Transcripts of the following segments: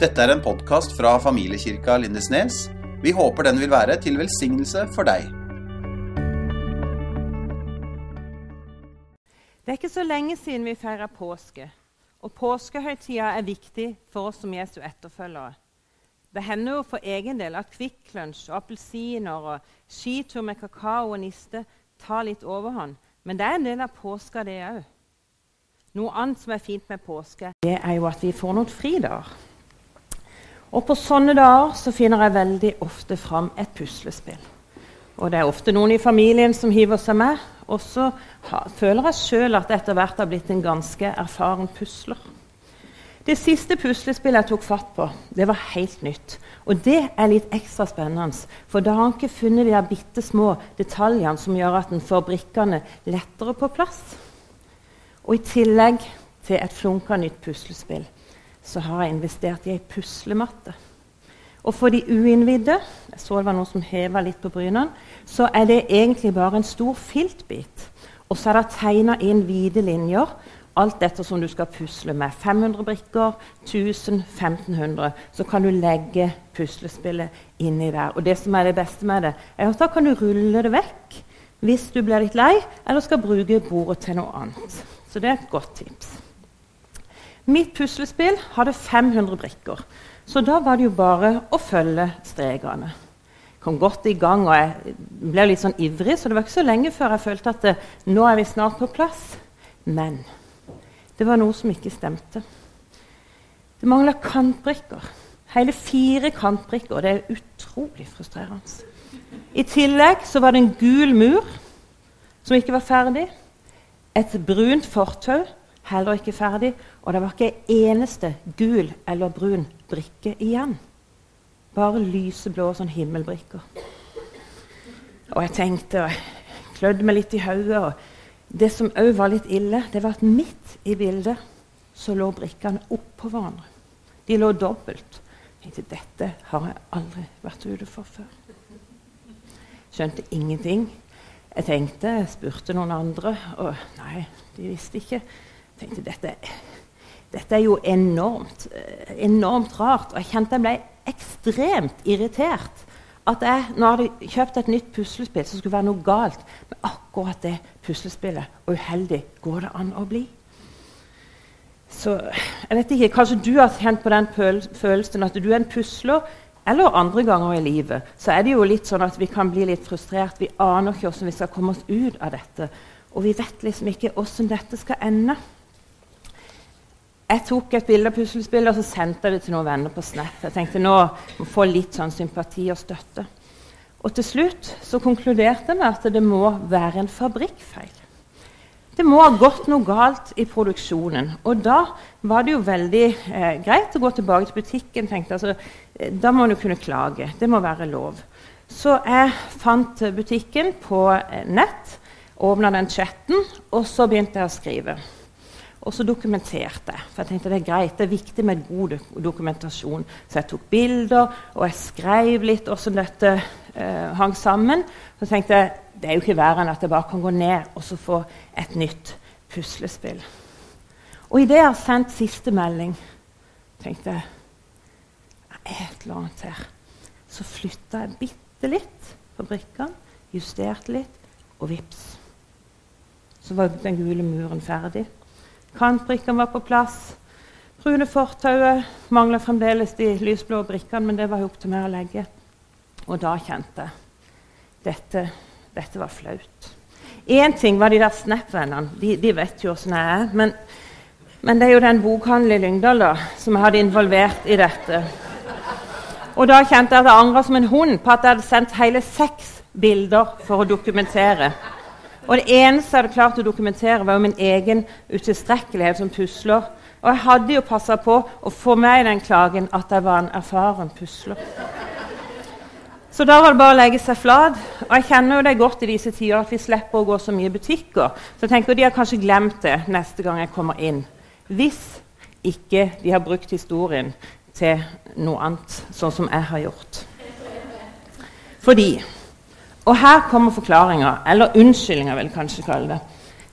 Dette er en podkast fra familiekirka Lindesnes. Vi håper den vil være til velsignelse for deg. Det er ikke så lenge siden vi feira påske. Og påskehøytida er viktig for oss som Jesu etterfølgere. Det hender jo for egen del at Kvikk Lunsj og appelsiner og skitur med kakao og niste tar litt overhånd. Men det er en del av påska, det òg. Noe annet som er fint med påske, det er jo at vi får noen fridager. Og på sånne dager så finner jeg veldig ofte fram et puslespill. Og det er ofte noen i familien som hiver seg med. Og så føler jeg sjøl at jeg etter hvert har blitt en ganske erfaren pusler. Det siste puslespillet jeg tok fatt på, det var helt nytt. Og det er litt ekstra spennende, for da har en ikke funnet de bitte små detaljene som gjør at en får brikkene lettere på plass. Og i tillegg til et flunka nytt puslespill så har jeg investert i ei puslematte. Og for de uinnvidde jeg så det var noen som heva litt på brynene, så er det egentlig bare en stor filtbit. Og så er det tegna inn hvite linjer Alt dette som du skal pusle med. 500 brikker, 1000, 1500. Så kan du legge puslespillet inni der. Og det som er det beste med det, er at da kan du rulle det vekk hvis du blir litt lei eller skal bruke bordet til noe annet. Så det er et godt tips. Mitt puslespill hadde 500 brikker, så da var det jo bare å følge strekene. Kom godt i gang, og jeg ble litt sånn ivrig, så det var ikke så lenge før jeg følte at det, nå er vi snart på plass. Men det var noe som ikke stemte. Det mangla kantbrikker. Hele fire kantbrikker. og Det er utrolig frustrerende. I tillegg så var det en gul mur som ikke var ferdig. Et brunt fortau, heller ikke ferdig. Og det var ikke en eneste gul eller brun brikke igjen. Bare lyseblå sånn himmelbrikker. Og jeg tenkte, og jeg klødde meg litt i hodet. Det som òg var litt ille, det var at midt i bildet så lå brikkene oppå hverandre. De lå dobbelt. Jeg tenkte dette har jeg aldri vært ute for før. Skjønte ingenting. Jeg tenkte, jeg spurte noen andre, og nei, de visste ikke. Jeg tenkte dette, dette er jo enormt, enormt rart. Og jeg kjente jeg ble ekstremt irritert at jeg nå hadde kjøpt et nytt puslespill som skulle være noe galt med akkurat det puslespillet. Og uheldig går det an å bli. Så jeg vet ikke, Kanskje du har kjent på den følelsen at du er en pusler. Eller andre ganger i livet så er det jo litt sånn at vi kan bli litt frustrert. Vi aner ikke hvordan vi skal komme oss ut av dette. Og vi vet liksom ikke hvordan dette skal ende. Jeg tok et bilde av puslespillet og så sendte jeg det til noen venner på Snap. Jeg tenkte nå må få litt sånn sympati og støtte. Og til slutt så konkluderte jeg med at det må være en fabrikkfeil. Det må ha gått noe galt i produksjonen. Og da var det jo veldig eh, greit å gå tilbake til butikken. tenkte altså, eh, Da må du kunne klage. Det må være lov. Så jeg fant butikken på eh, nett, åpna den chatten, og så begynte jeg å skrive. Og så dokumenterte jeg. For jeg tenkte det er greit, det er viktig med god dokumentasjon. Så jeg tok bilder, og jeg skrev litt hvordan dette eh, hang sammen. Så tenkte jeg det er jo ikke verre enn at jeg bare kan gå ned og så få et nytt puslespill. Og idet jeg har sendt siste melding, tenkte jeg det er et eller annet her. Så flytta jeg bitte litt på brikkene, justerte litt, og vips. Så var den gule muren ferdig. Kantbrikkene var på plass. Brune fortauet mangla fremdeles de lysblå brikkene, men det var jo opp til meg å legge. Og da kjente jeg dette, dette var flaut. Én ting var de der Snap-vennene. De, de, vet jo åssen jeg er. Men, men, det er jo den bokhandelen i Lyngdal da, som jeg hadde involvert i dette. Og da kjente jeg at jeg angra som en hund på at jeg hadde sendt hele seks bilder for å dokumentere. Og det eneste jeg hadde klart å dokumentere, var jo min egen utilstrekkelighet som pusler. Og jeg hadde jo passa på å få med i den klagen at jeg var en erfaren pusler. Så da var det bare å legge seg flat. Og jeg kjenner jo det godt i disse tider at vi slipper å gå så mye i butikker. Så jeg tenker de har kanskje glemt det neste gang jeg kommer inn. Hvis ikke de har brukt historien til noe annet, sånn som jeg har gjort. Fordi og her kommer forklaringa, eller unnskyldninga, vil jeg kanskje kalle det.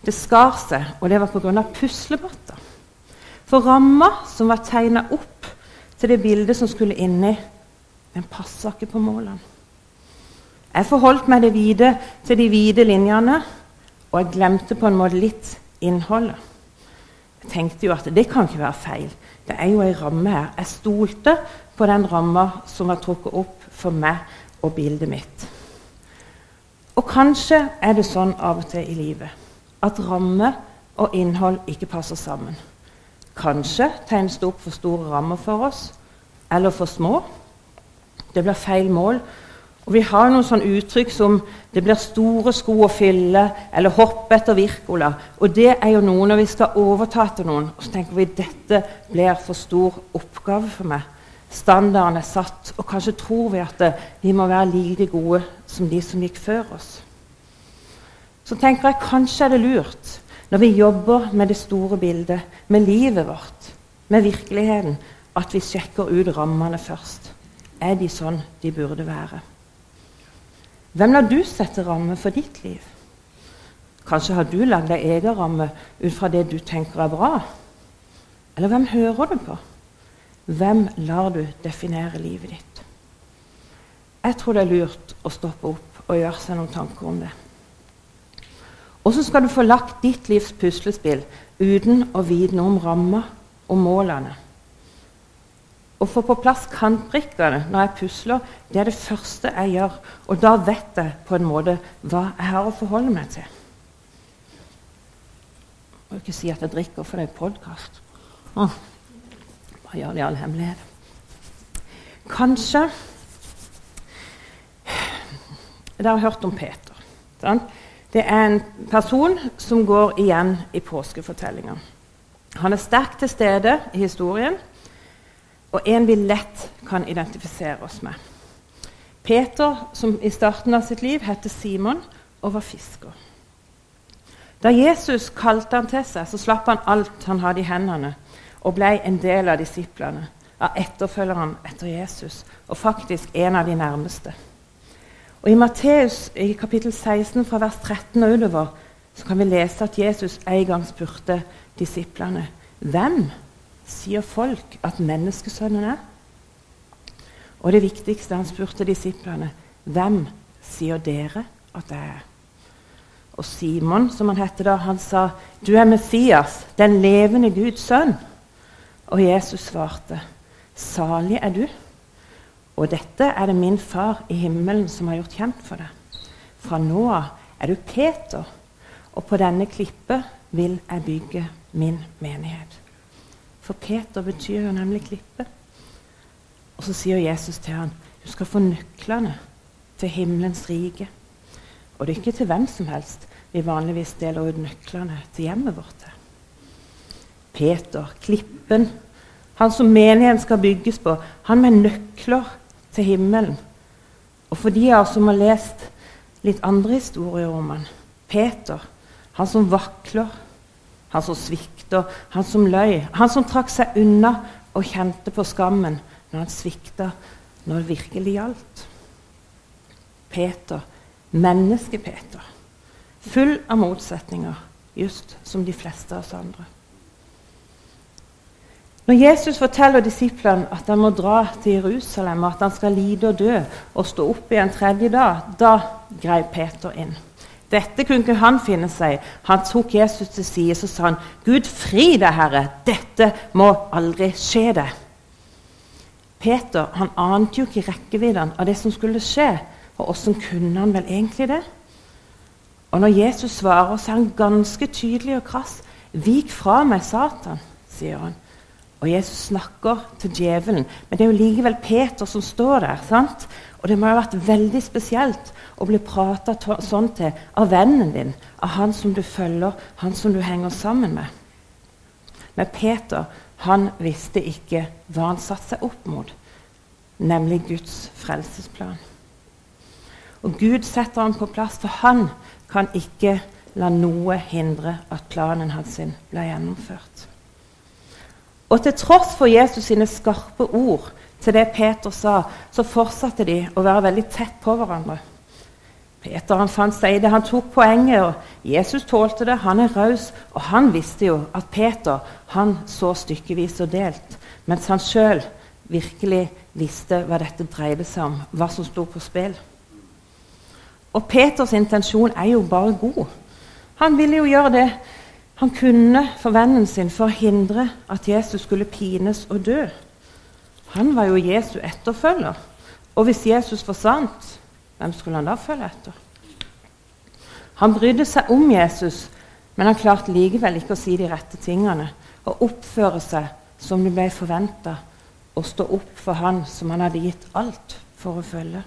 Det skar seg, og det var pga. puslematta. For ramma som var tegna opp til det bildet som skulle inni, den passa ikke på målene. Jeg forholdt meg det vide til de vide linjene, og jeg glemte på en måte litt innholdet. Jeg tenkte jo at det kan ikke være feil. Det er jo ei ramme her. Jeg stolte på den ramma som var trukket opp for meg og bildet mitt. Og kanskje er det sånn av og til i livet at ramme og innhold ikke passer sammen. Kanskje tegnes det opp for store rammer for oss, eller for små. Det blir feil mål. Og Vi har noen sånne uttrykk som 'det blir store sko å fylle' eller 'hoppe etter Wirkola'. Og det er jo noe når vi skal overta til noen, og så tenker vi dette blir for stor oppgave for meg. Standarden er satt, og kanskje tror vi at vi må være like gode som de som gikk før oss. Så tenker jeg kanskje er det lurt når vi jobber med det store bildet, med livet vårt, med virkeligheten, at vi sjekker ut rammene først. Er de sånn de burde være? Hvem lar du sette ramme for ditt liv? Kanskje har du lagd deg egen ramme ut fra det du tenker er bra? Eller hvem hører du på? Hvem lar du definere livet ditt? Jeg tror det er lurt å stoppe opp og gjøre seg noen tanker om det. Hvordan skal du få lagt ditt livs puslespill uten å vite noe om rammer og målene? Å få på plass kantbrikkene når jeg pusler, det er det første jeg gjør. Og da vet jeg på en måte hva jeg har å forholde meg til. Jeg må ikke si at jeg drikker, for det er podkast. Bare gjør det i all hemmelighet. Kanskje Dere har hørt om Peter. Sant? Det er en person som går igjen i påskefortellinga. Han er sterkt til stede i historien, og en vi lett kan identifisere oss med. Peter, som i starten av sitt liv het Simon og var fisker. Da Jesus kalte han til seg, så slapp han alt han hadde i hendene, og ble en del av disiplene, av etterfølgerne etter Jesus, og faktisk en av de nærmeste. Og I Matteus i kapittel 16 fra vers 13 og utover så kan vi lese at Jesus en gang spurte disiplene hvem sier folk at menneskesønnen er? Og det viktigste, han spurte disiplene hvem sier dere at jeg er? Og Simon, som han hette da, han sa, 'Du er Messias, den levende Guds sønn.' Og Jesus svarte, 'Salig er du.' Og dette er det min far i himmelen som har gjort kjent for deg. Fra nå av er du Peter, og på denne klippet vil jeg bygge min menighet. For Peter betyr jo nemlig klippe. Og så sier Jesus til ham, du skal få nøklene til himmelens rike. Og det er ikke til hvem som helst vi vanligvis deler ut nøklene til hjemmet vårt. Peter, klippen, han som menigheten skal bygges på, han med nøkler til himmelen. Og for de av oss som har lest litt andre historier om han, Peter, han som vakler, han som svikter, han som løy, han som trakk seg unna og kjente på skammen når han svikta når det virkelig gjaldt. Peter, menneske-Peter, full av motsetninger, just som de fleste av oss andre. Når Jesus forteller disiplene at han må dra til Jerusalem, og at han skal lide og dø og stå opp igjen tredje dag, da grep Peter inn. Dette kunne ikke han finne seg. Han tok Jesus til side og sa han, 'Gud, fri deg, Herre. Dette må aldri skje deg.' Peter han ante jo ikke rekkevidden av det som skulle skje. Og åssen kunne han vel egentlig det? Og når Jesus svarer, så er han ganske tydelig og krass. 'Vik fra meg, Satan', sier han. Og Jesus snakker til djevelen, men det er jo likevel Peter som står der. sant? Og det må ha vært veldig spesielt å bli prata sånn til av vennen din, av han som du følger, han som du henger sammen med. Men Peter han visste ikke hva han satte seg opp mot, nemlig Guds frelsesplan. Og Gud setter han på plass, for han kan ikke la noe hindre at planen hans ble gjennomført. Og til tross for Jesus sine skarpe ord til det Peter sa, så fortsatte de å være veldig tett på hverandre. Peter han fant seg i det, han tok poenget, og Jesus tålte det. Han er raus, og han visste jo at Peter han så stykkevis og delt, mens han sjøl virkelig visste hva dette dreide seg om, hva som sto på spill. Og Peters intensjon er jo bare god. Han ville jo gjøre det han kunne for vennen sin forhindre at Jesus skulle pines og dø. Han var jo Jesu etterfølger. Og hvis Jesus forsvant, hvem skulle han da følge etter? Han brydde seg om Jesus, men han klarte likevel ikke å si de rette tingene og oppføre seg som det ble forventa, og stå opp for han som han hadde gitt alt for å følge.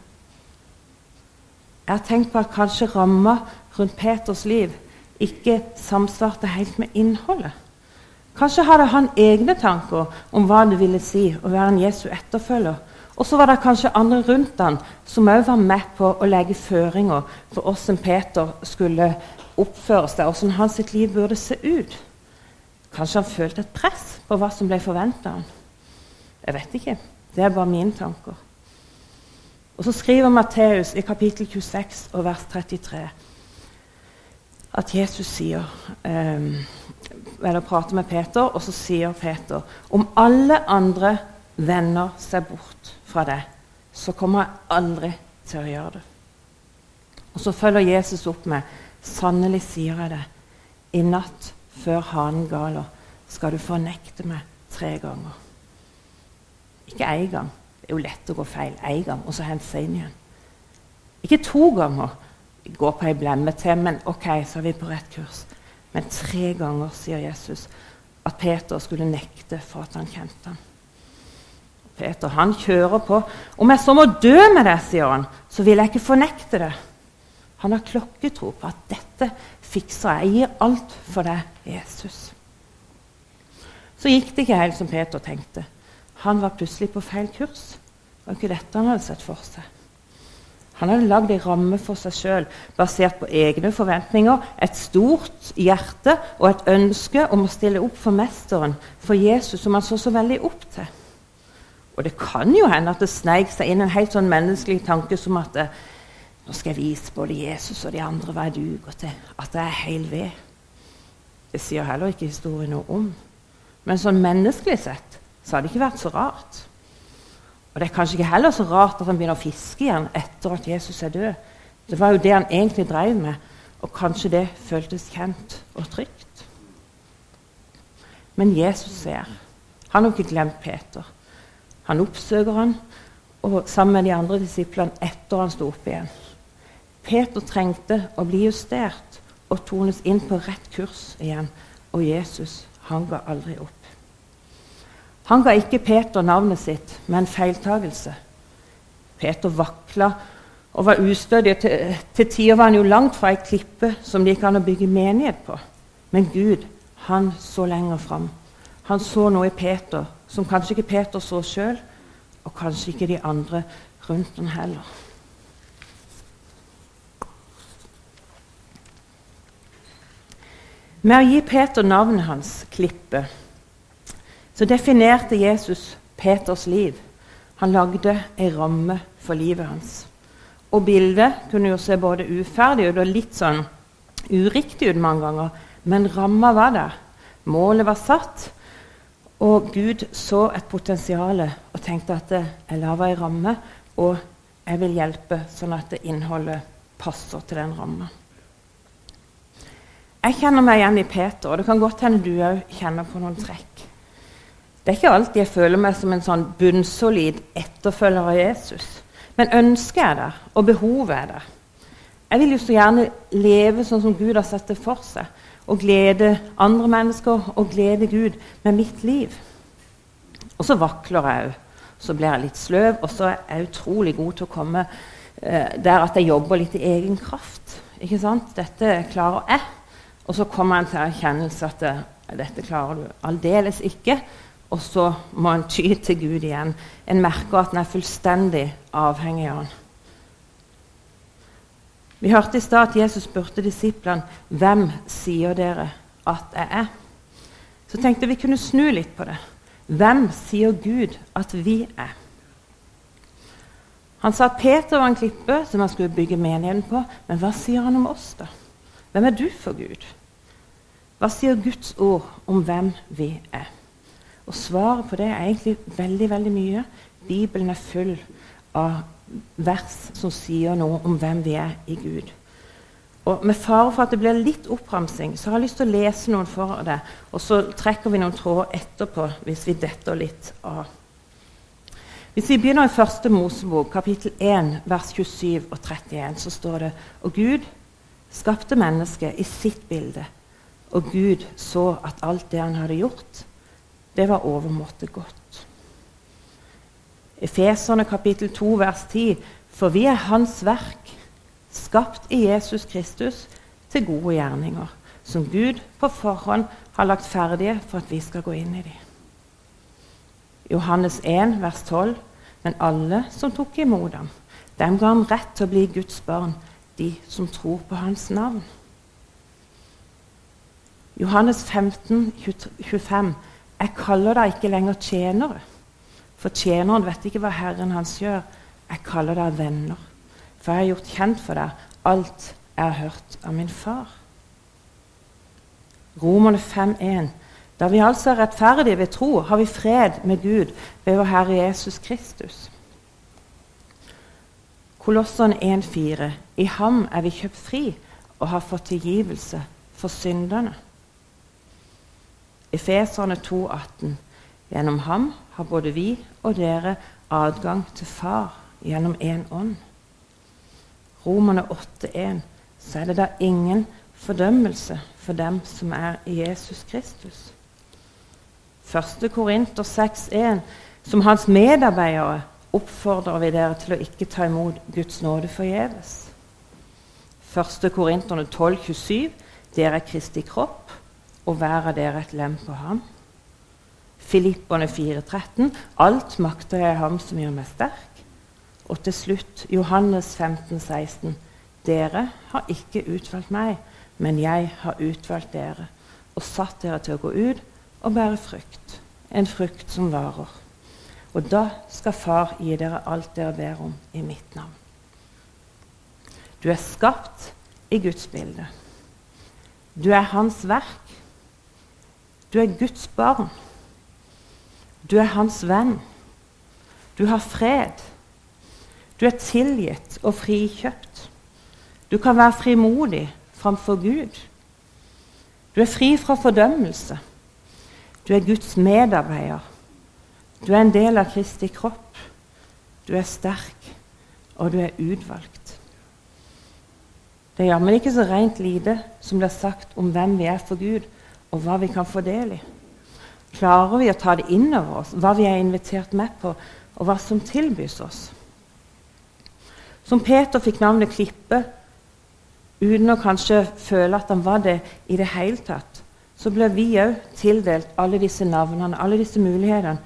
Jeg har tenkt på at kanskje ramma rundt Peters liv ikke samsvarte helt med innholdet. Kanskje hadde han egne tanker om hva det ville si å være en Jesu etterfølger. Og så var det kanskje andre rundt han som òg var med på å legge føringer for hvordan Peter skulle oppføre seg, hvordan hans liv burde se ut. Kanskje han følte et press på hva som ble forventa ham. Jeg vet ikke. Det er bare mine tanker. Og Så skriver Matteus i kapittel 26 og vers 33 at Jesus sier um, Eller prater med Peter, og så sier Peter om alle andre vender seg bort fra deg, så kommer jeg aldri til å gjøre det. Og så følger Jesus opp med Sannelig sier jeg det, i natt før hanen galer skal du fornekte meg tre ganger. Ikke én gang, det er jo lett å gå feil én gang og så hente seg inn igjen. Ikke to ganger. Gå på ei blemme til, men ok, så er vi på rett kurs. Men tre ganger sier Jesus at Peter skulle nekte for at han kjente ham. Peter han kjører på. 'Om jeg så må dø med det', sier han, 'så vil jeg ikke fornekte det'. Han har klokketro på at 'dette fikser jeg. Jeg gir alt for deg, Jesus'. Så gikk det ikke helt som Peter tenkte. Han var plutselig på feil kurs. Det var ikke dette han hadde sett for seg. Han hadde lagd ei ramme for seg sjøl basert på egne forventninger, et stort hjerte og et ønske om å stille opp for Mesteren, for Jesus, som han så så veldig opp til. Og det kan jo hende at det sneik seg inn en helt sånn menneskelig tanke som at nå skal jeg vise både Jesus og de andre hva jeg duger til. At jeg er hel ved. Det sier heller ikke historien noe om. Men sånn menneskelig sett så hadde det ikke vært så rart. Og Det er kanskje ikke heller så rart at han begynner å fiske igjen etter at Jesus er død. Det var jo det han egentlig drev med, og kanskje det føltes kjent og trygt. Men Jesus ser. Han har ikke glemt Peter. Han oppsøker han, og sammen med de andre disiplene etter han sto opp igjen. Peter trengte å bli justert og tones inn på rett kurs igjen, og Jesus han ga aldri opp. Han ga ikke Peter navnet sitt, men feiltagelse. Peter vakla og var ustødig. Til, til tider var han jo langt fra ei klippe som det gikk an å bygge menighet på. Men Gud, han så lenger fram. Han så noe i Peter som kanskje ikke Peter så sjøl, og kanskje ikke de andre rundt ham heller. Med å gi Peter navnet hans, Klippe, så definerte Jesus Peters liv. Han lagde ei ramme for livet hans. Og bildet kunne jo se både uferdig ut og litt sånn uriktig ut mange ganger, men ramma var der. Målet var satt, og Gud så et potensial og tenkte at jeg lager ei ramme, og jeg vil hjelpe sånn at innholdet passer til den ramma. Jeg kjenner meg igjen i Peter, og det kan godt hende du òg kjenner på noen trekk. Det er ikke alltid jeg føler meg som en sånn bunnsolid etterfølger av Jesus. Men ønsket er der, og behovet er der. Jeg vil jo så gjerne leve sånn som Gud har sett det for seg. Og glede andre mennesker og glede Gud med mitt liv. Og så vakler jeg òg. Så blir jeg litt sløv, og så er jeg utrolig god til å komme eh, der at jeg jobber litt i egen kraft. Ikke sant? Dette klarer jeg. Og så kommer jeg til erkjennelse at eh, dette klarer du aldeles ikke. Og så må en ty til Gud igjen. En merker at en er fullstendig avhengig av han. Vi hørte i stad at Jesus spurte disiplene hvem sier dere at jeg er. Så tenkte vi kunne snu litt på det. Hvem sier Gud at vi er? Han sa at Peter var en klippe som han skulle bygge menigheten på. Men hva sier han om oss, da? Hvem er du for Gud? Hva sier Guds ord om hvem vi er? Og svaret på det er egentlig veldig, veldig mye. Bibelen er full av vers som sier noe om hvem vi er i Gud. Og Med fare for at det blir litt oppramsing, så har jeg lyst til å lese noen for deg. Og så trekker vi noen tråder etterpå hvis vi detter litt av. Hvis vi begynner i første Mosebok, kapittel 1, vers 27 og 31, så står det Og Gud skapte mennesket i sitt bilde, og Gud så at alt det han hadde gjort, det var overmåte godt. Efeserne kapittel 2 vers 10.: For vi er Hans verk, skapt i Jesus Kristus til gode gjerninger, som Gud på forhånd har lagt ferdige for at vi skal gå inn i dem. Johannes 1 vers 12.: Men alle som tok imot ham, dem ga han rett til å bli Guds barn, de som tror på hans navn. Johannes 15, 25. Jeg kaller deg ikke lenger tjenere, for tjeneren vet ikke hva Herren hans gjør. Jeg kaller deg venner, for jeg har gjort kjent for deg alt jeg har hørt av min far. Romerne 5,1. Da vi altså er rettferdige ved tro, har vi fred med Gud ved vår Herre Jesus Kristus. Kolossene 1,4. I ham er vi kjøpt fri og har fått tilgivelse for synderne. Efeserne 2,18. Gjennom ham har både vi og dere adgang til Far gjennom én ånd. Romerne 8,1. Så er det da ingen fordømmelse for dem som er i Jesus Kristus. 1. Korinter 6,1. Som hans medarbeidere oppfordrer vi dere til å ikke ta imot Guds nåde forgjeves. 1. Korinterne 12,27. Dere er Kristi kropp og hver dere et lem på ham. Filipperne 4,13.: Alt makter jeg ham som gjør meg sterk. Og til slutt Johannes 15, 16. Dere har ikke utvalgt meg, men jeg har utvalgt dere og satt dere til å gå ut og bære frukt, en frukt som varer. Og da skal Far gi dere alt dere ber om i mitt navn. Du er skapt i Guds bilde. Du er Hans verk. Du er Guds barn. Du er hans venn. Du har fred. Du er tilgitt og frikjøpt. Du kan være frimodig framfor Gud. Du er fri fra fordømmelse. Du er Guds medarbeider. Du er en del av Kristi kropp. Du er sterk, og du er utvalgt. Det er jammen ikke så rent lite som blir sagt om hvem vi er for Gud og hva vi kan få del i. Klarer vi å ta det inn over oss, hva vi er invitert med på, og hva som tilbys oss? Som Peter fikk navnet Klippe uten å kanskje føle at han var det i det hele tatt, så ble vi òg tildelt alle disse navnene, alle disse mulighetene,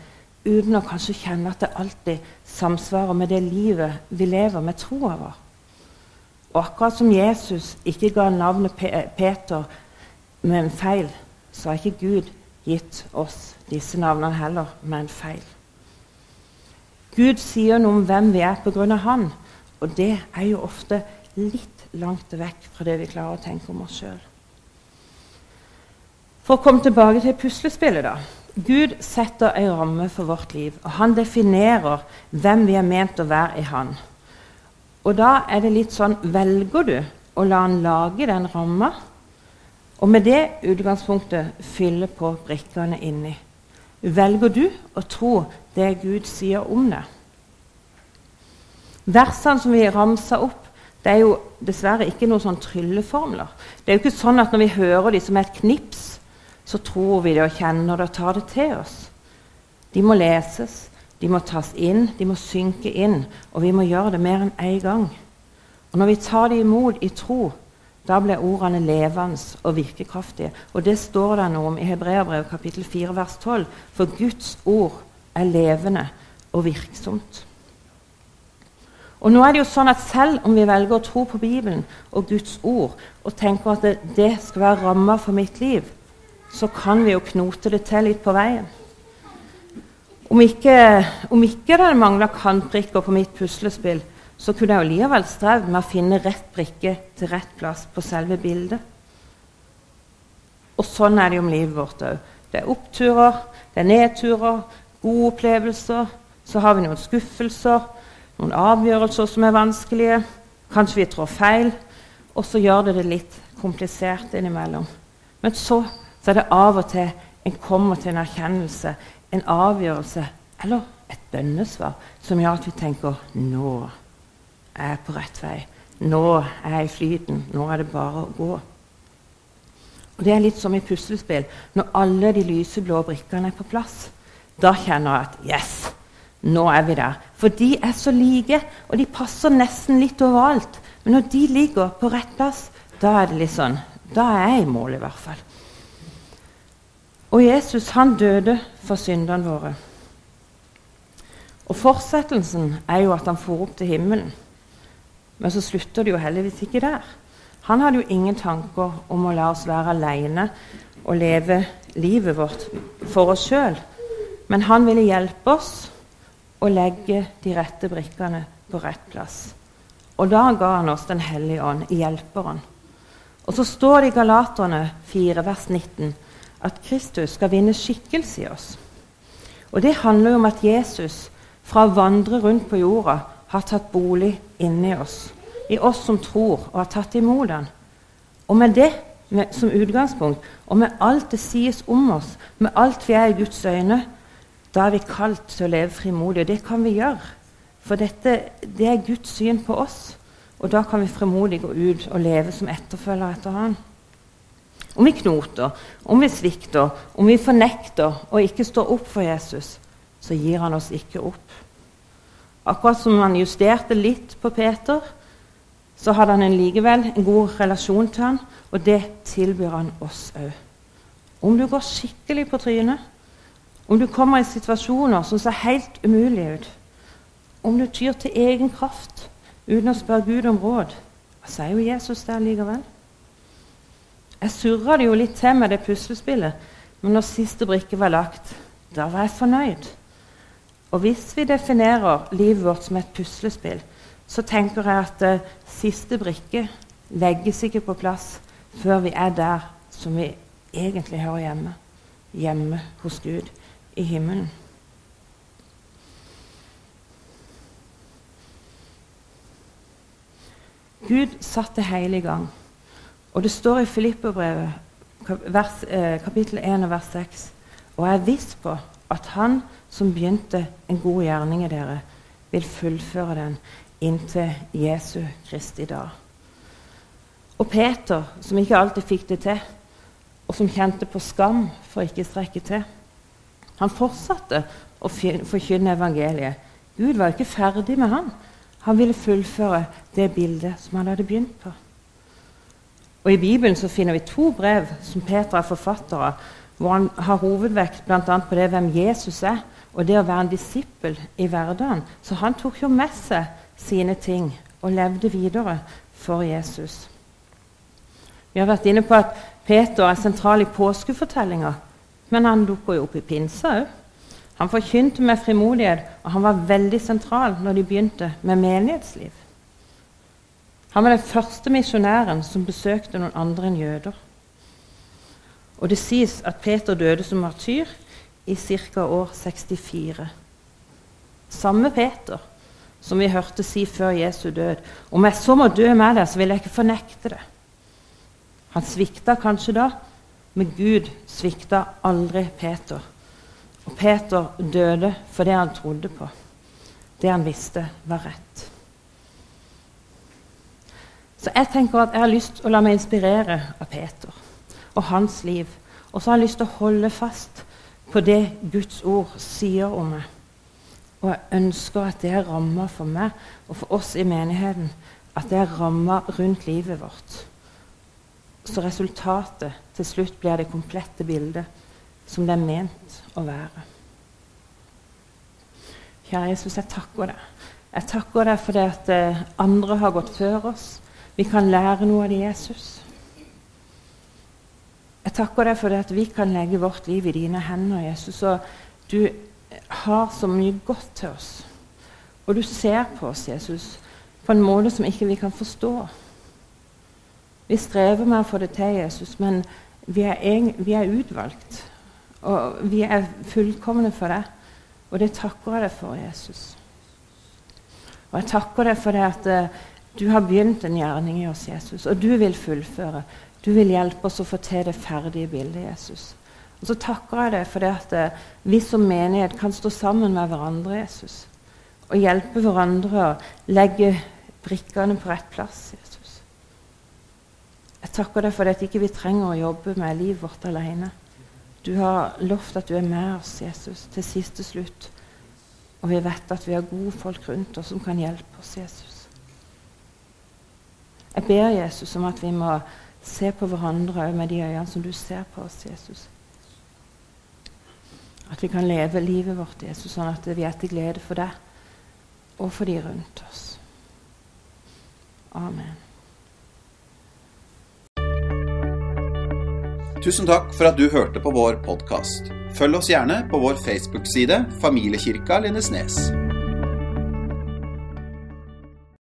uten å kanskje kjenne at det alltid samsvarer med det livet vi lever med troa vår. Og akkurat som Jesus ikke ga navnet Peter med en feil, så har ikke Gud gitt oss disse navnene heller med en feil. Gud sier noe om hvem vi er pga. Han, og det er jo ofte litt langt vekk fra det vi klarer å tenke om oss sjøl. For å komme tilbake til puslespillet, da. Gud setter en ramme for vårt liv, og han definerer hvem vi er ment å være i Han. Og da er det litt sånn Velger du å la han lage den ramma? Og med det utgangspunktet fylle på brikkene inni. Velger du å tro det Gud sier om det? Versene som vi ramsa opp, det er jo dessverre ikke noen sånn trylleformler. Det er jo ikke sånn at når vi hører dem som et knips, så tror vi det og kjenner det og tar det til oss. De må leses, de må tas inn, de må synke inn, og vi må gjøre det mer enn én gang. Og når vi tar dem imot i tro, da ble ordene levende og virkekraftige. Og det står det noe om i Hebreabrevet kapittel 4 vers 12. For Guds ord er levende og virksomt. Og nå er det jo sånn at Selv om vi velger å tro på Bibelen og Guds ord og tenker at det, det skal være ramma for mitt liv, så kan vi jo knote det til litt på veien. Om ikke, om ikke det mangler kantbrikker på mitt puslespill, så kunne jeg likevel strevd med å finne rett brikke til rett plass på selve bildet. Og sånn er det jo om livet vårt òg. Det er oppturer, det er nedturer, gode opplevelser. Så har vi noen skuffelser, noen avgjørelser som er vanskelige. Kanskje vi trår feil. Og så gjør det det litt komplisert innimellom. Men så, så er det av og til en kommer til en erkjennelse, en avgjørelse eller et bønnesvar som gjør at vi tenker nå er på rett vei. Nå er jeg i flyten. Nå er det bare å gå. Og Det er litt som i puslespill. Når alle de lyseblå brikkene er på plass, da kjenner jeg at Yes! Nå er vi der. For de er så like, og de passer nesten litt overalt. Men når de ligger på rett plass, da er det litt sånn Da er jeg i mål, i hvert fall. Og Jesus han døde for syndene våre. Og Fortsettelsen er jo at han for opp til himmelen. Men så slutter det jo heldigvis ikke der. Han hadde jo ingen tanker om å la oss være alene og leve livet vårt for oss sjøl. Men han ville hjelpe oss å legge de rette brikkene på rett plass. Og da ga han oss Den hellige ånd, hjelperen. Og så står det i Galaterne 4, vers 19, at Kristus skal vinne skikkelse i oss. Og det handler jo om at Jesus, fra å vandre rundt på jorda, har tatt bolig inni oss i oss som tror og har tatt imot den. Og med det med, som utgangspunkt, og med alt det sies om oss, med alt vi er i Guds øyne, da er vi kalt til å leve frimodig. Og det kan vi gjøre. For dette, det er Guds syn på oss. Og da kan vi frimodig gå ut og leve som etterfølger etter Han. Om vi knoter, om vi svikter, om vi fornekter og ikke står opp for Jesus, så gir han oss ikke opp. Akkurat som han justerte litt på Peter, så hadde han en likevel en god relasjon til han, og det tilbyr han oss òg. Om du går skikkelig på trynet, om du kommer i situasjoner som ser helt umulige ut, om du tyr til egen kraft uten å spørre Gud om råd, hva sier jo Jesus der likevel. Jeg surra det jo litt til med det puslespillet, men når siste brikke var lagt, da var jeg fornøyd. Og hvis vi definerer livet vårt som et puslespill, så tenker jeg at uh, siste brikke legges ikke på plass før vi er der som vi egentlig hører hjemme. Hjemme hos Gud i himmelen. Gud satte hele i gang. Og det står i Filipperbrevet, eh, kapittel 1 vers 6, og jeg er viss på at Han som begynte en god gjerning i dere, vil fullføre den inntil Jesu Kristi dag. Og Peter, som ikke alltid fikk det til, og som kjente på skam for ikke å strekke til, han fortsatte å forkynne evangeliet. Gud var ikke ferdig med han. Han ville fullføre det bildet som han hadde begynt på. Og I Bibelen så finner vi to brev som Peter er forfatter av, hvor han har hovedvekt bl.a. på det hvem Jesus er, og det å være en disippel i hverdagen. Så han tok jo med seg sine ting og levde videre for Jesus. Vi har vært inne på at Peter er sentral i påskefortellinga, men han dukker jo opp i pinsa òg. Han forkynte med frimodighet, og han var veldig sentral når de begynte med menighetsliv. Han var den første misjonæren som besøkte noen andre enn jøder. Og Det sies at Peter døde som martyr i ca. år 64. Samme Peter som vi hørte si før Jesu død. Om jeg så må dø med deg, så vil jeg ikke fornekte det. Han svikta kanskje da, men Gud svikta aldri Peter. Og Peter døde for det han trodde på, det han visste var rett. Så jeg tenker at jeg har lyst til å la meg inspirere av Peter og hans liv. Og så har jeg lyst til å holde fast på det Guds ord sier om meg. Og jeg ønsker at det er ramma for meg og for oss i menigheten. At det er ramma rundt livet vårt. Så resultatet til slutt blir det komplette bildet som det er ment å være. Kjære Jesus, jeg takker deg. Jeg takker deg for det at eh, andre har gått før oss. Vi kan lære noe av Jesus. Jeg takker deg for at vi kan legge vårt liv i dine hender, Jesus. Og du har så mye godt til oss. Og du ser på oss, Jesus, på en måte som ikke vi kan forstå. Vi strever med å få det til, Jesus, men vi er, vi er utvalgt. Og vi er fullkomne for det. Og det takker jeg deg for, Jesus. Og jeg takker deg for det at uh, du har begynt en gjerning i oss, Jesus, og du vil fullføre. Du vil hjelpe oss å få til det ferdige bildet, Jesus. Og så takker jeg deg for det at uh, vi som menighet kan stå sammen med hverandre, Jesus. Og hjelpe hverandre å legge brikkene på rett plass, Jesus. Jeg takker deg for det at ikke vi ikke trenger å jobbe med livet vårt alene. Du har lovt at du er med oss, Jesus, til siste slutt. Og vi vet at vi har gode folk rundt oss som kan hjelpe oss, Jesus. Jeg ber Jesus om at vi må se på hverandre med de øynene som du ser på oss, Jesus. At vi kan leve livet vårt, Jesus, sånn at vi er til glede for deg og for de rundt oss. Amen. Tusen takk for at du hørte på vår podkast. Følg oss gjerne på vår Facebook-side Familiekirka Lindesnes.